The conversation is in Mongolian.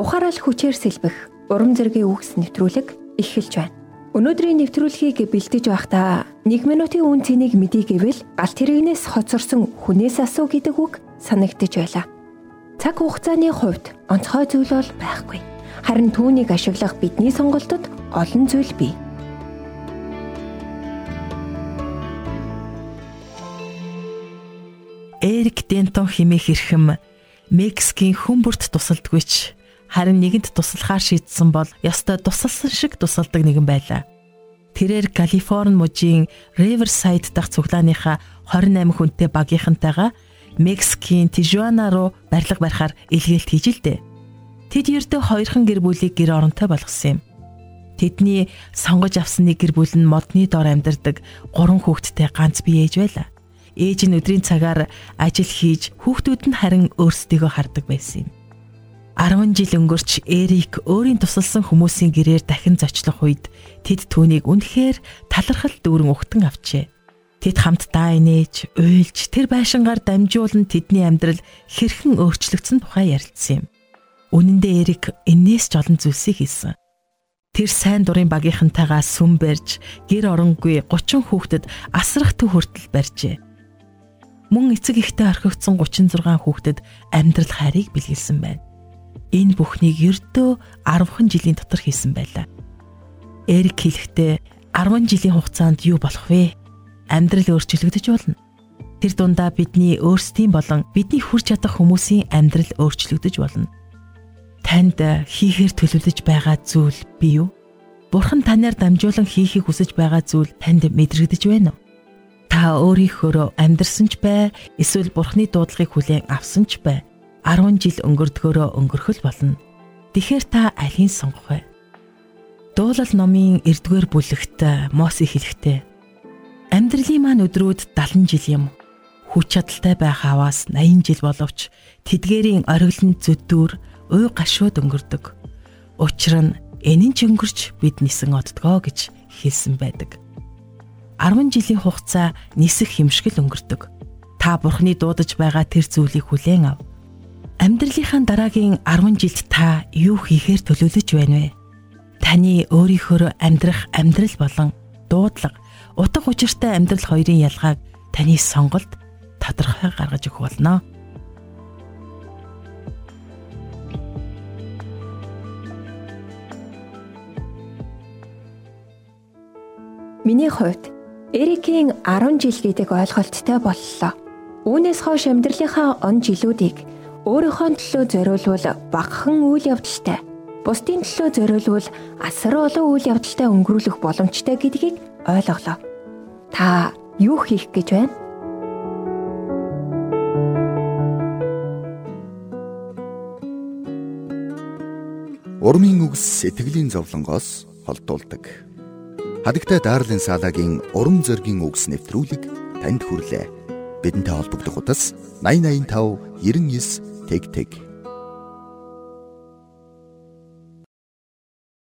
ухаарал хүчээр сэлбэх урам зэргийн үгс нэвтрүүлэг эхэлж байна. Өнөөдрийн нэвтрүүлгийг бэлдэж байхдаа 1 минутын үн цэнийг мэдий гэвэл галт хэрэгнээс хоцорсон хүнээс асуу гэдэг үг санагдаж байлаа. Цаг хугацааны хувьд онцгой зүйл бол байхгүй. Харин түүнийг ашиглах бидний сонголтод олон зүйл бий. Эрик Дентон химээх хэрхэм Мексикийн хүмүүрт тусалдагвч харин нэгэнд туслахаар шийдсэн бол ёстой тусалсан шиг тусалдаг нэгэн байлаа. Тэрээр Калифорни мужийн Riverside дахь цуглааныхаа 28 хүнтэй багийнхантайгаа Мексикийн Тижуана руу барилга барихаар илгээлт хийж л дээ. Тэд ердөө хоёрхан гэр бүлийг гэр оронтой болгосон юм. Тэдний сонгож авсан нэг гэр бүл нь модны дор амьдардаг гурван хүүхэдтэй ганц бие ээж байлаа. Ээж нь өдрийн цагаар ажил хийж хүүхдүүд нь харин өөрсдийгөө хардаг байсан юм. 10 жил өнгөрч Эрик өөрийн тусалсан хүмүүсийн гэрээр дахин зочлох үед тэд түүнийг үнэхээр талархал дүүрэн угтан авчээ. Тэд хамтдаа инээж, уйлж, тэр байшингаар дамжуулан тэдний амьдрал хэрхэн өөрчлөгдсөн тухай ярилцсан юм. Үнэн дээр Эрик энээс ч олон зүйлсийг хийсэн. Тэр сайн дурын багийнхантайгаа сүм барьж, гэр оронгүй 30 хүүхдэд асрах төв хүртэл барьжээ. Мөн эцэг ихтэй орхигдсон 36 хүүхдэд амьдрал хайрыг бэлгэлсэн байна энэ бүхнийг ердөө 10хан жилийн дотор хийсэн байлаа. Эрик хэлэхдээ 10 жилийн хугацаанд юу болох вэ? Амьдрал өөрчлөгдөж болно. Тэр дундаа бидний өөрсдийн болон бидний хүрч чадах хүмүүсийн амьдрал өөрчлөгдөж болно. Танд хийхээр төлөвлөж байгаа зүйл бий юу? Бурхан танаар дамжуулан хийхийг хүсэж байгаа зүйл танд мэдрэгдэж байна уу? Та өөрийнхөө амьдрсан ч бай, эсвэл Бурханы дуудлагыг хүлээн авсан ч бай 10 жил өнгөрдгөөрөө өнгөрөх л болно. Тэгэхэр та алийг сонгох вэ? Дуулал номын 9-р бүлэгт Мосе хэлэхдээ Амьдралын маань өдрүүд 70 жил юм. Хүч чадалтай байх аваас 80 жил боловч тэдгэрийн ориглон зүддүүр уй гашууд өнгөрдөг. Учир нь энэ нь ч өнгөрч бид нисэн оддгоо гэж хэлсэн байдаг. 10 жилийн хугацаа нисэх хэмшгэл өнгөрдөг. Та бурхны дуудаж байгаа тэр зүйлийг хүлээн ав. Амьдралынхаа дараагийн 10 жилд та юу хийхээр төлөвлөж байна вэ? Таны өөрийнхөө амьдрах амьдрал болон дуудлага, утга учиртай амьдрал хоёрын ялгааг таны сонголт тодорхой гаргаж өгөх болно. Миний хувьд Эрикийн 10 жил гэдэг ойлголттой боллоо. Үүнээс хойш амьдралынхаа он жилүүдийг өөрийнхөө төлөө зориулвал багахан үйл явдалтай, бусдын төлөө зориулвал асар олон үйл явдалтай өнгөрүүлэх боломжтой гэдгийг ойлголоо. Та юу хийх гэж байна? Урмын үгс сэтгэлийн зовлонгоос холдуулдаг. Хадагтай Дарлин Салагийн урам зоригийн үгс нэвтрүүлэг танд хүрлээ. Бидэнтэй холбогдох утас 8085 99 tick tick.